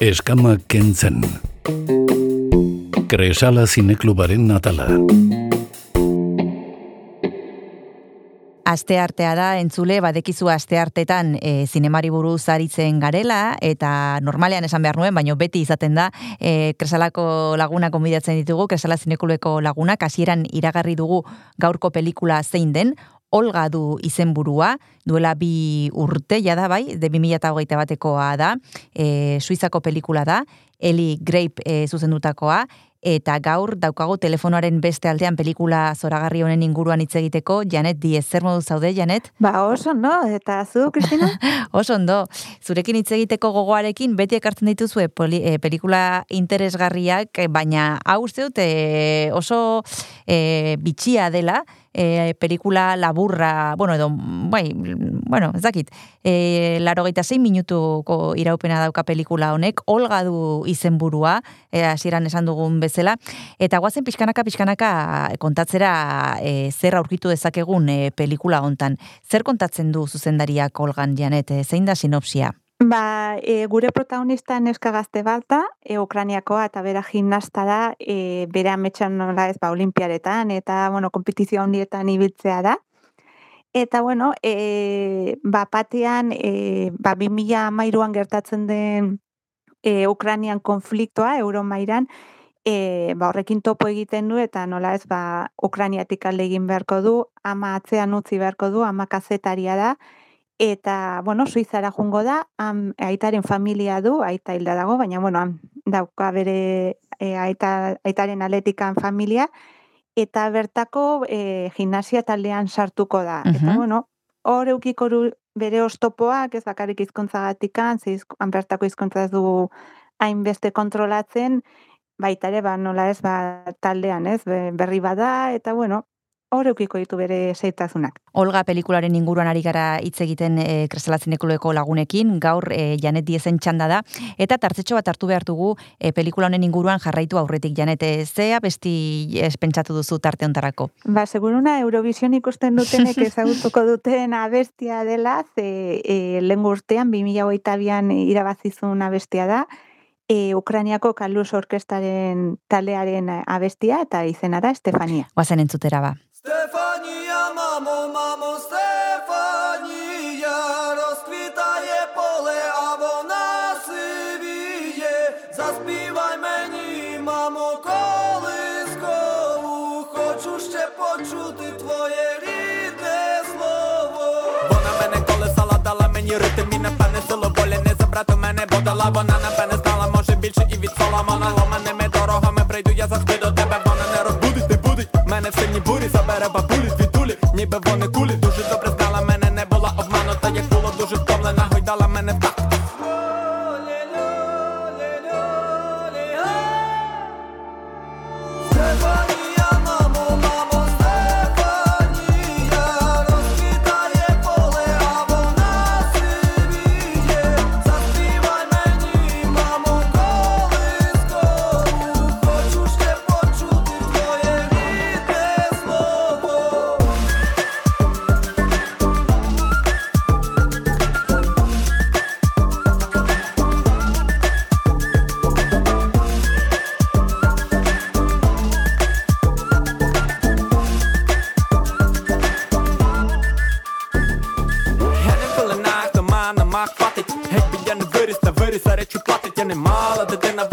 Eskama kentzen. Kresala zineklubaren natala. Aste artea da, entzule, badekizu aste artetan e, zinemari buruz aritzen garela, eta normalean esan behar nuen, baina beti izaten da, e, kresalako laguna konbidatzen ditugu, kresala zinekuleko laguna, kasieran iragarri dugu gaurko pelikula zein den, Olga du izenburua, duela bi urte, jada bai, de 2008 batekoa da, e, Suizako pelikula da, Eli Grape e, zuzendutakoa, eta gaur daukago telefonoaren beste aldean pelikula zoragarri honen inguruan hitz egiteko, Janet Diez, zer modu zaude, Janet? Ba, oso ondo, eta zu, Kristina? oso ondo, zurekin hitz egiteko gogoarekin beti ekartzen dituzue poli, e, pelikula interesgarriak, baina hau zeut e, oso e, bitxia dela, e, pelikula laburra, bueno, edo, bai, bueno, ez dakit, e, laro minutuko iraupena dauka pelikula honek, olga du izenburua, e, hasieran esan dugun bezala, eta guazen pixkanaka, pixkanaka kontatzera e, zer aurkitu dezakegun e, pelikula hontan. Zer kontatzen du zuzendariak olgan, Janet, e, zein da sinopsia? Ba, e, gure protagonista neska gazte balta, e, Ukraniakoa eta bera gimnasta da, e, bere ametxan nola ez, ba, olimpiaretan, eta, bueno, kompetizio handietan ibiltzea da. Eta, bueno, e, ba, patean, e, ba, 2000 mairuan gertatzen den e, Ukranian konfliktoa, euromairan, e, ba, horrekin topo egiten du, eta nola ez, ba, Ukraniatik alde egin beharko du, ama atzean utzi beharko du, ama kazetaria da, eta, bueno, Suizara jungo da, am, aitaren familia du, aita hilda dago, baina, bueno, dauka bere e, aita, aitaren aletikan familia, eta bertako e, gimnasia taldean sartuko da. Eta, bueno, hor eukiko bere ostopoak, ez bakarrik izkontzagatikan, ze bertako izkontza ez du hainbeste kontrolatzen, baita ere, ba, nola ez, ba, taldean, ez, berri bada, eta, bueno, horreukiko ditu bere zeitazunak. Olga pelikularen inguruan ari gara hitz egiten e, eh, kresalatzen lagunekin, gaur e, Janet diezen txanda da, eta tartzetxo bat hartu behar dugu e, pelikula honen inguruan jarraitu aurretik Janet, zea besti espentsatu duzu tarte ontarako? Ba, seguruna Eurovision ikusten dutenek ezagutuko duten abestia dela, ze e, lehen gurtean, 2008an irabazizun abestia da, e, Ukraniako Kaluz Orkestaren talearen abestia, eta izena da Estefania. Guazen entzutera ba. Ще почути твоє рідне слово. Вона мене колесала, дала мені ритм і напевне силу волі не забрати мене, бо дала вона напевне знала, може більше і від солома. Мене ми дорогами прийду, я завжди та виріс, а речі платить Я не мала дитина,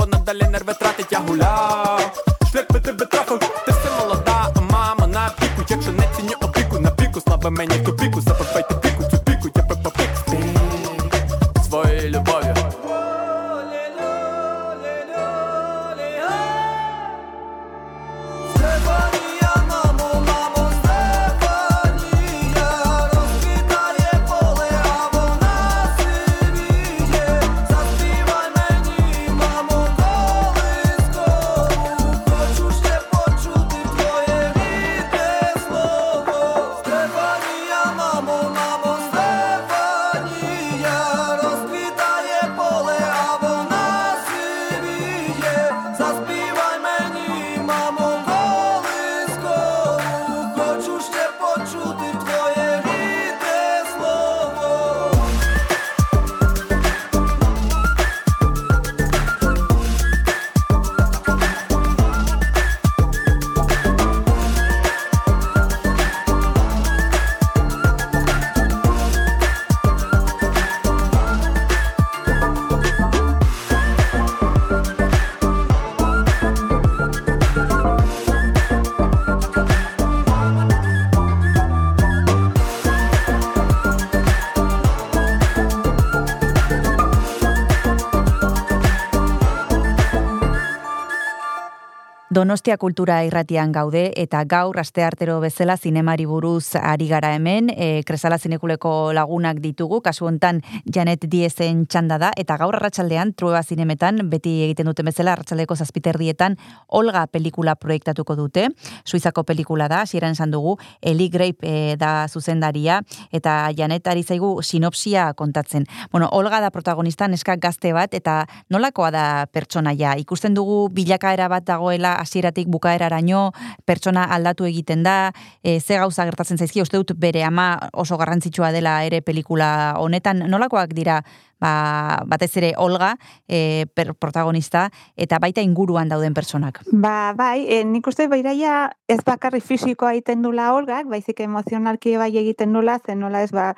Donostia kultura irratian gaude eta gaur asteartero bezala zinemari buruz ari gara hemen, e, Kresala zinekuleko lagunak ditugu, kasu hontan Janet Diezen txanda da eta gaur arratsaldean Trueba zinemetan beti egiten duten bezala arratsaldeko zazpiterdietan Olga pelikula proiektatuko dute. Suizako pelikula da, hasieran esan dugu, Eli Grape e, da zuzendaria eta Janet ari zaigu sinopsia kontatzen. Bueno, Olga da protagonista neska gazte bat eta nolakoa da pertsonaia? Ikusten dugu bilakaera bat dagoela hasieratik bukaeraraino pertsona aldatu egiten da, e, ze gauza gertatzen zaizki, uste dut bere ama oso garrantzitsua dela ere pelikula honetan, nolakoak dira? Ba, batez ere Olga e, per, protagonista eta baita inguruan dauden pertsonak. Ba, bai, e, nik uste bairaia ez bakarri fisikoa egiten dula Olgak, baizik emozionalki bai egiten dula, zen nola ez ba,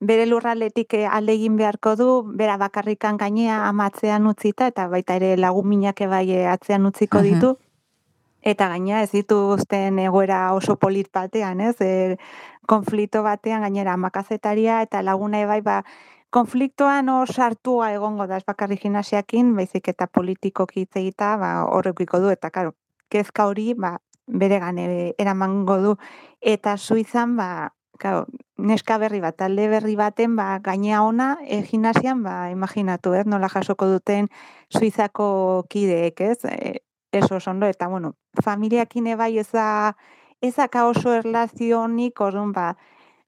bere lurraletik eh, alde egin beharko du, bera bakarrikan gainea amatzean utzita, eta baita ere lagun minak bai atzean utziko ditu eta gaina ez dituzten egoera oso polit batean, ez? E, konflikto batean gainera makazetaria eta laguna ebai ba konfliktoan hor sartua egongo da ez bakarri gimnasiakin, baizik eta politikoki hitz egita, ba horrekiko du. Eta claro, kezka hori ba bere gane eramango du. Eta Suizan ba Claro, neska berri bat, talde berri baten, ba, gainea ona, e, gimnasian, ba, imaginatu, ez, nola jasoko duten Suizako kideek, ez, e, eso ondo. Eta bueno, familiakin bai eza ezaka oso erlazionik, orduan ba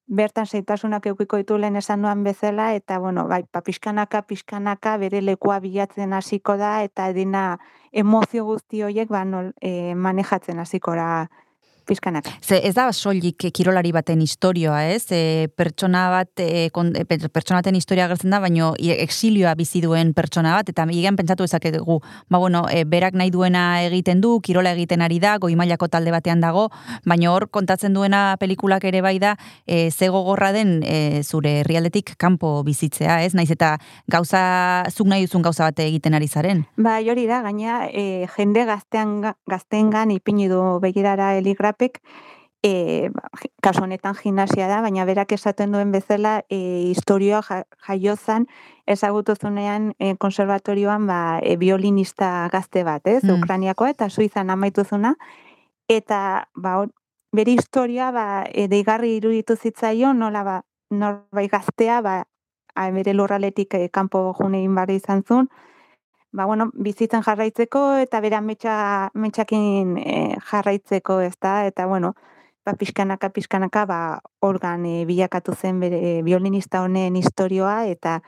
bertan zeitasunak eukiko ditu lehen esan duan bezala, eta, bueno, bai, pa, pixkanaka, pixkanaka, bere lekua bilatzen hasiko da, eta edina emozio guzti horiek, ba, nol, e, manejatzen hasikora pizkanak. Ze ez da soilik kirolari baten historioa, ez? E, pertsona bat e, kon, e, pertsona baten historia gertzen da, baino exilioa bizi duen pertsona bat eta igen pentsatu dezakegu, ba bueno, e, berak nahi duena egiten du, kirola egiten ari da, goi mailako talde batean dago, baino hor kontatzen duena pelikulak ere bai da, e, ze gogorra den e, zure herrialdetik kanpo bizitzea, ez? Naiz eta gauza zuk nahi duzun gauza bate egiten ari zaren. Ba, hori da, gaina e, jende gaztean gaztengan ipini du begirara eligrap Pek, e, kasu honetan gimnasia da, baina berak esaten duen bezala e, historioa jaiozan ezagutu zunean e, konservatorioan ba, e, violinista gazte bat, ez? Mm. Ukraniakoa eta Suizan amaitu zuna. Eta ba, bere historia ba, e, deigarri iruditu zitzaion, nola ba, norbai gaztea, ba, bere lurraletik e, kanpo junein barri izan zuen, ba, bueno, bizitzen jarraitzeko eta bera metxa, metxakin e, jarraitzeko, ez da, eta bueno, ba, pixkanaka, pixkanaka, ba, organ e, bilakatu zen bere, e, violinista honen historioa, eta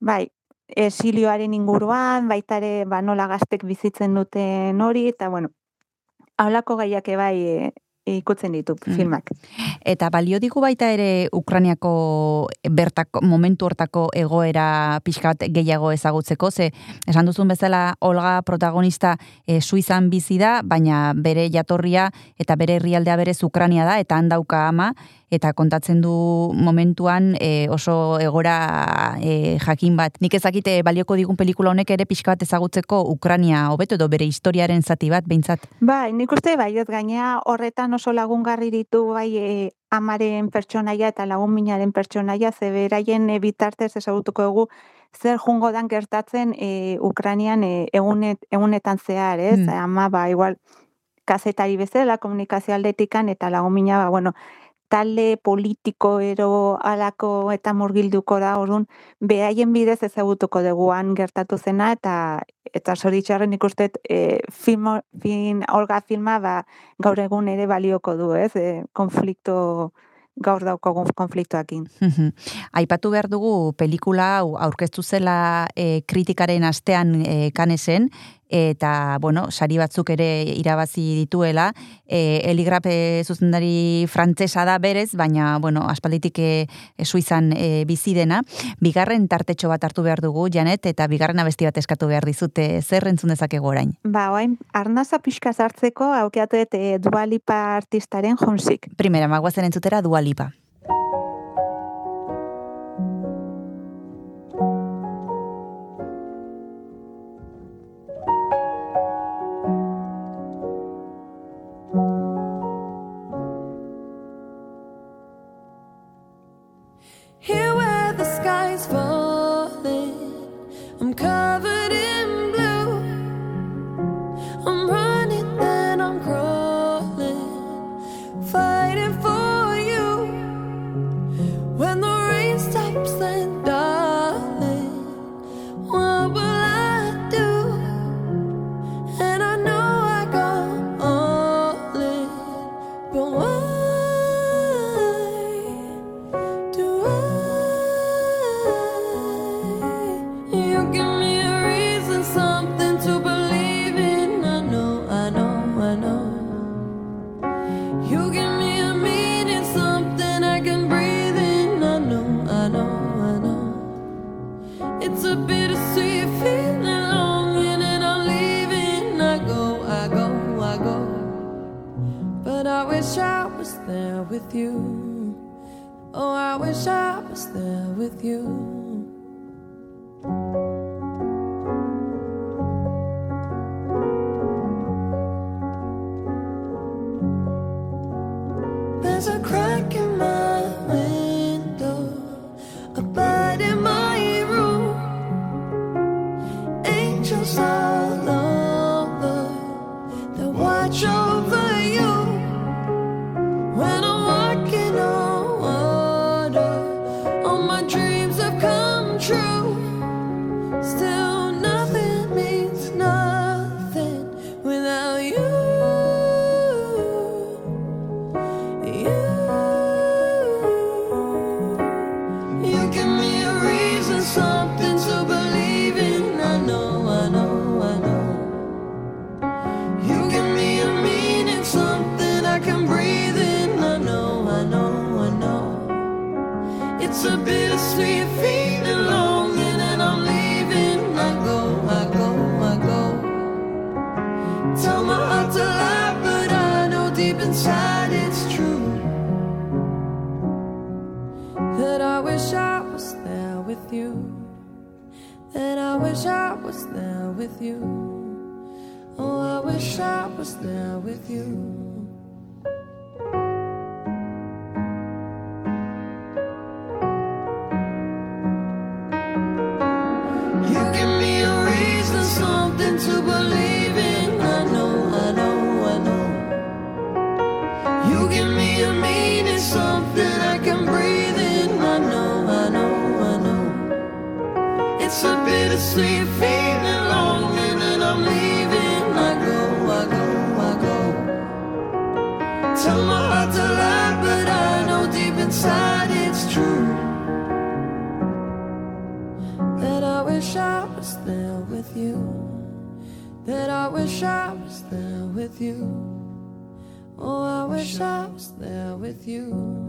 bai, esilioaren inguruan, baitare ba, nola gaztek bizitzen duten hori, eta bueno, haulako gaiak bai e, ikutzen ditu mm. filmak. Eta balio digu baita ere Ukraniako bertako, momentu hortako egoera pixkat gehiago ezagutzeko, ze esan duzun bezala Olga protagonista e, Suizan bizi da, baina bere jatorria eta bere herrialdea berez Ukrania da, eta handauka ama, eta kontatzen du momentuan e, oso egora e, jakin bat. Nik ezakite balioko digun pelikula honek ere pixka bat ezagutzeko Ukrania hobeto edo bere historiaren zati bat behintzat. Bai, nik uste bai, ez gaina horretan oso lagungarri ditu bai e, amaren pertsonaia eta lagun minaren pertsonaia, ze beraien e, bitartez ezagutuko dugu zer jungo dan gertatzen e, Ukranian e, egunet, egunetan zehar, ez? Mm. Ama, ba, igual, kazetari bezala, komunikazio aldetikan, eta lagun mina, ba, bueno, talde politiko ero alako eta murgilduko da, orduan, behaien bidez ezagutuko duguan gertatu zena, eta eta zoritxarren ikustet e, film, fin, olga filma ba, gaur egun ere balioko du, ez? E, konflikto gaur dauko konfliktoakin. Aipatu behar dugu pelikula hau aurkeztu zela e, kritikaren astean e, kanesen, eta, bueno, sari batzuk ere irabazi dituela. E, eligrape zuzendari frantzesa da berez, baina, bueno, aspalditik e, suizan e, bizi dena. Bigarren tartetxo bat hartu behar dugu, Janet, eta bigarren abesti bat eskatu behar dizute, zer entzun dezakegu orain? Ba, oain, arnaza pixka zartzeko, aukeatu e, dualipa artistaren jonsik. Primera, magoazen entzutera dualipa. You, with you. That I wish I was there with you. Oh, I wish I was there with. You inside it's true. That I wish I was there with you. That I wish I was there with you. Oh, I wish I was there with you.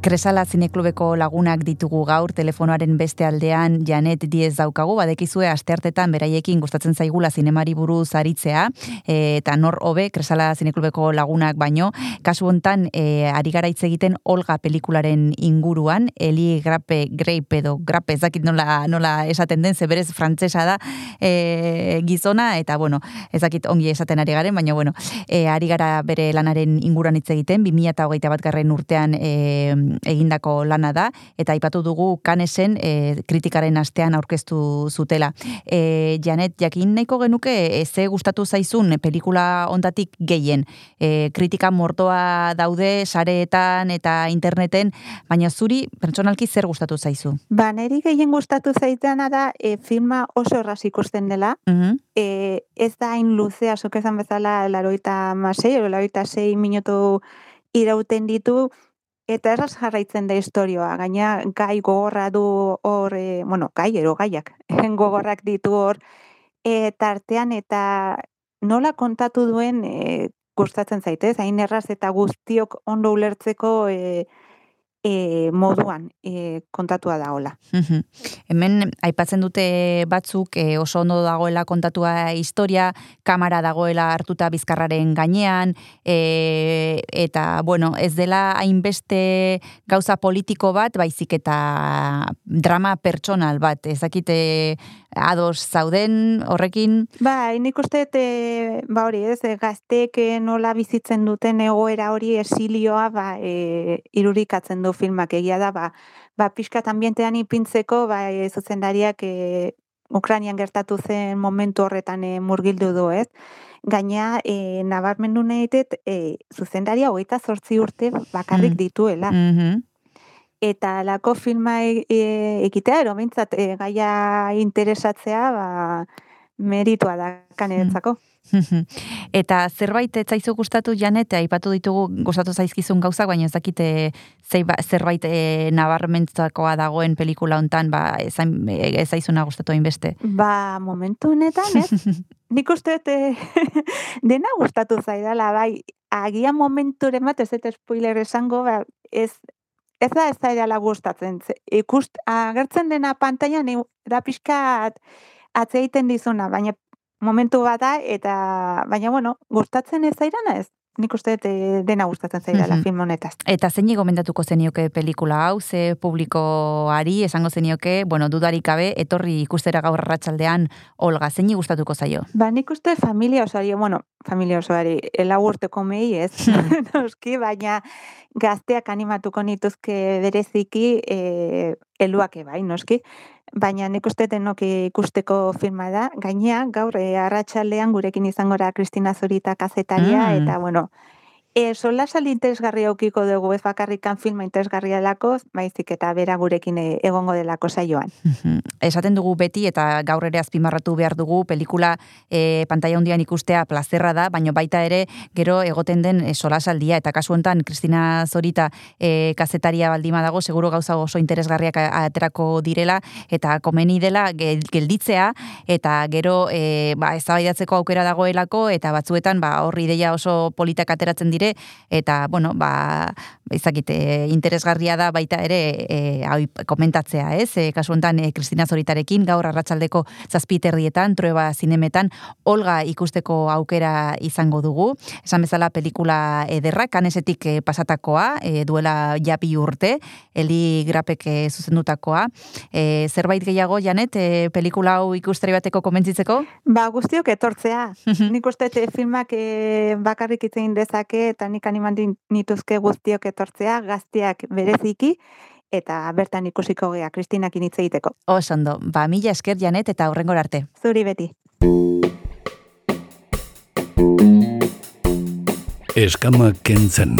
Kresala zineklubeko lagunak ditugu gaur, telefonoaren beste aldean Janet Diez daukagu, badekizue asteartetan beraiekin gustatzen zaigula zinemari buruz aritzea, e, eta nor hobe Kresala zineklubeko lagunak baino, kasu hontan e, ari gara hitz egiten Olga pelikularen inguruan, Eli Grape, Grape edo Grape, ez dakit nola, nola esaten den, zeberez frantsesa da e, gizona, eta bueno, ez dakit ongi esaten ari garen, baina bueno, e, ari gara bere lanaren inguruan hitz egiten, 2008 bat garren urtean e, egindako lana da, eta aipatu dugu kanesen e, kritikaren astean aurkeztu zutela. E, Janet, jakin nahiko genuke, e, ze gustatu zaizun pelikula ondatik gehien. E, kritika mortoa daude sareetan eta interneten, baina zuri pertsonalki zer gustatu zaizu? Ba, neri gehien gustatu zaitana da e, filma oso erraz ikusten dela. Mhm. E, ez da hain luzea, zuk esan bezala, laroita masei, laroita sei minutu irauten ditu, eta erraz jarraitzen da historioa. Gaina gai gogorra du hor, e, bueno, gai, ero gaiak, gogorrak ditu hor, e, tartean eta nola kontatu duen e, gustatzen zaitez, hain erraz eta guztiok ondo ulertzeko e, e, moduan e, kontatua da hola. Hemen aipatzen dute batzuk e, oso ondo dagoela kontatua historia, kamera dagoela hartuta bizkarraren gainean, e, eta bueno, ez dela hainbeste gauza politiko bat, baizik eta drama pertsonal bat, ezakite ados zauden horrekin. Ba, nik uste e, ba hori ez, e, gazteek e, nola bizitzen duten egoera hori esilioa ba, e, irurikatzen du filmak egia da, ba, ba pixkat ambientean ipintzeko, ba, e, zuzendariak e, Ukrainian gertatu zen momentu horretan e, murgildu du, ez? Gaina, e, nabarmendu nahi dut, e, zuzendaria hogeita zortzi urte bakarrik Mm. dituela. Mhm. Eta alako filma e, e, ekitea, ero e, gaia interesatzea, ba, meritua da kaneretzako. Mhm. Eta zerbait ez zaizu gustatu Janet, aipatu ditugu gustatu zaizkizun gauzak, baina ez dakite zeiba, zerbait e, nabarmentzakoa dagoen pelikula hontan, ba ez, hain- ez zaizuna gustatu hainbeste. Ba, momentu honetan, ez? Nik uste eh, dena gustatu zaidala, bai, agian momenturen bat, ez dut spoiler esango, ba, ez ez da ez da gustatzen. Ze- Ikust, agertzen dena pantailan da pixka atzeiten dizuna, baina momentu bat da, eta, baina bueno, gustatzen ez zairana ez. Nik uste dut eh, dena gustatzen zaidala Mhm. film honetaz. Eta zein gomendatuko zenioke pelikula hau, ze publikoari esango zenioke, bueno, dudarik gabe, etorri ikustera gaur arratsaldean Olga, zein gustatuko zaio? Ba, nik uste familia osoari, bueno, familia osoari, elagurteko mei ez, noski, baina gazteak animatuko nituzke bereziki e, eluake bai, noski, baina nik uste denok ikusteko filma da, gainea, gaur, e, arratsaldean gurekin izango da Kristina Zurita kazetaria, Mm. eta, bueno, E, solasal interesgarria aukiko dugu ez bakarrikan filma interesgarria delako, baizik eta bera gurekin e, egongo delako saioan. Esaten dugu beti eta gaur ere azpimarratu behar dugu pelikula e, pantalla hundian ikustea plazerra da, baina baita ere gero egoten den e, solasaldia. Eta kasu honetan Kristina Zorita e, kazetaria baldima dago seguru gauza oso interesgarriak aterako direla eta komeni dela gel- gelditzea. Eta gero e, ba, eztabaidatzeko aukera dagoelako eta batzuetan ba hor ideia oso politak ateratzen dire eta bueno ba izakite interesgarria da baita ere e, hau komentatzea, ez? E, kasu honetan e, Kristina Zoritarekin gaur arratsaldeko zazpiterrietan, trueba zinemetan, Olga ikusteko aukera izango dugu. Esan bezala pelikula ederra, kanesetik e, pasatakoa, e, duela japi urte, Eli Grapek e, zuzendutakoa. E, zerbait gehiago, Janet, e, pelikula hau ikustari bateko komentzitzeko? Ba, guztiok etortzea. nik uste eh, filmak eh, bakarrik itzein dezake eta nik animatu nituzke guztiok etortzea, gazteak bereziki, eta bertan ikusiko gea, Kristinakin hitz egiteko. Oso ondo, ba, mila esker, Janet, eta horrengor arte. Zuri beti. Eskama kentzen.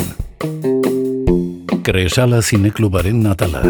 Kresala zineklubaren atala.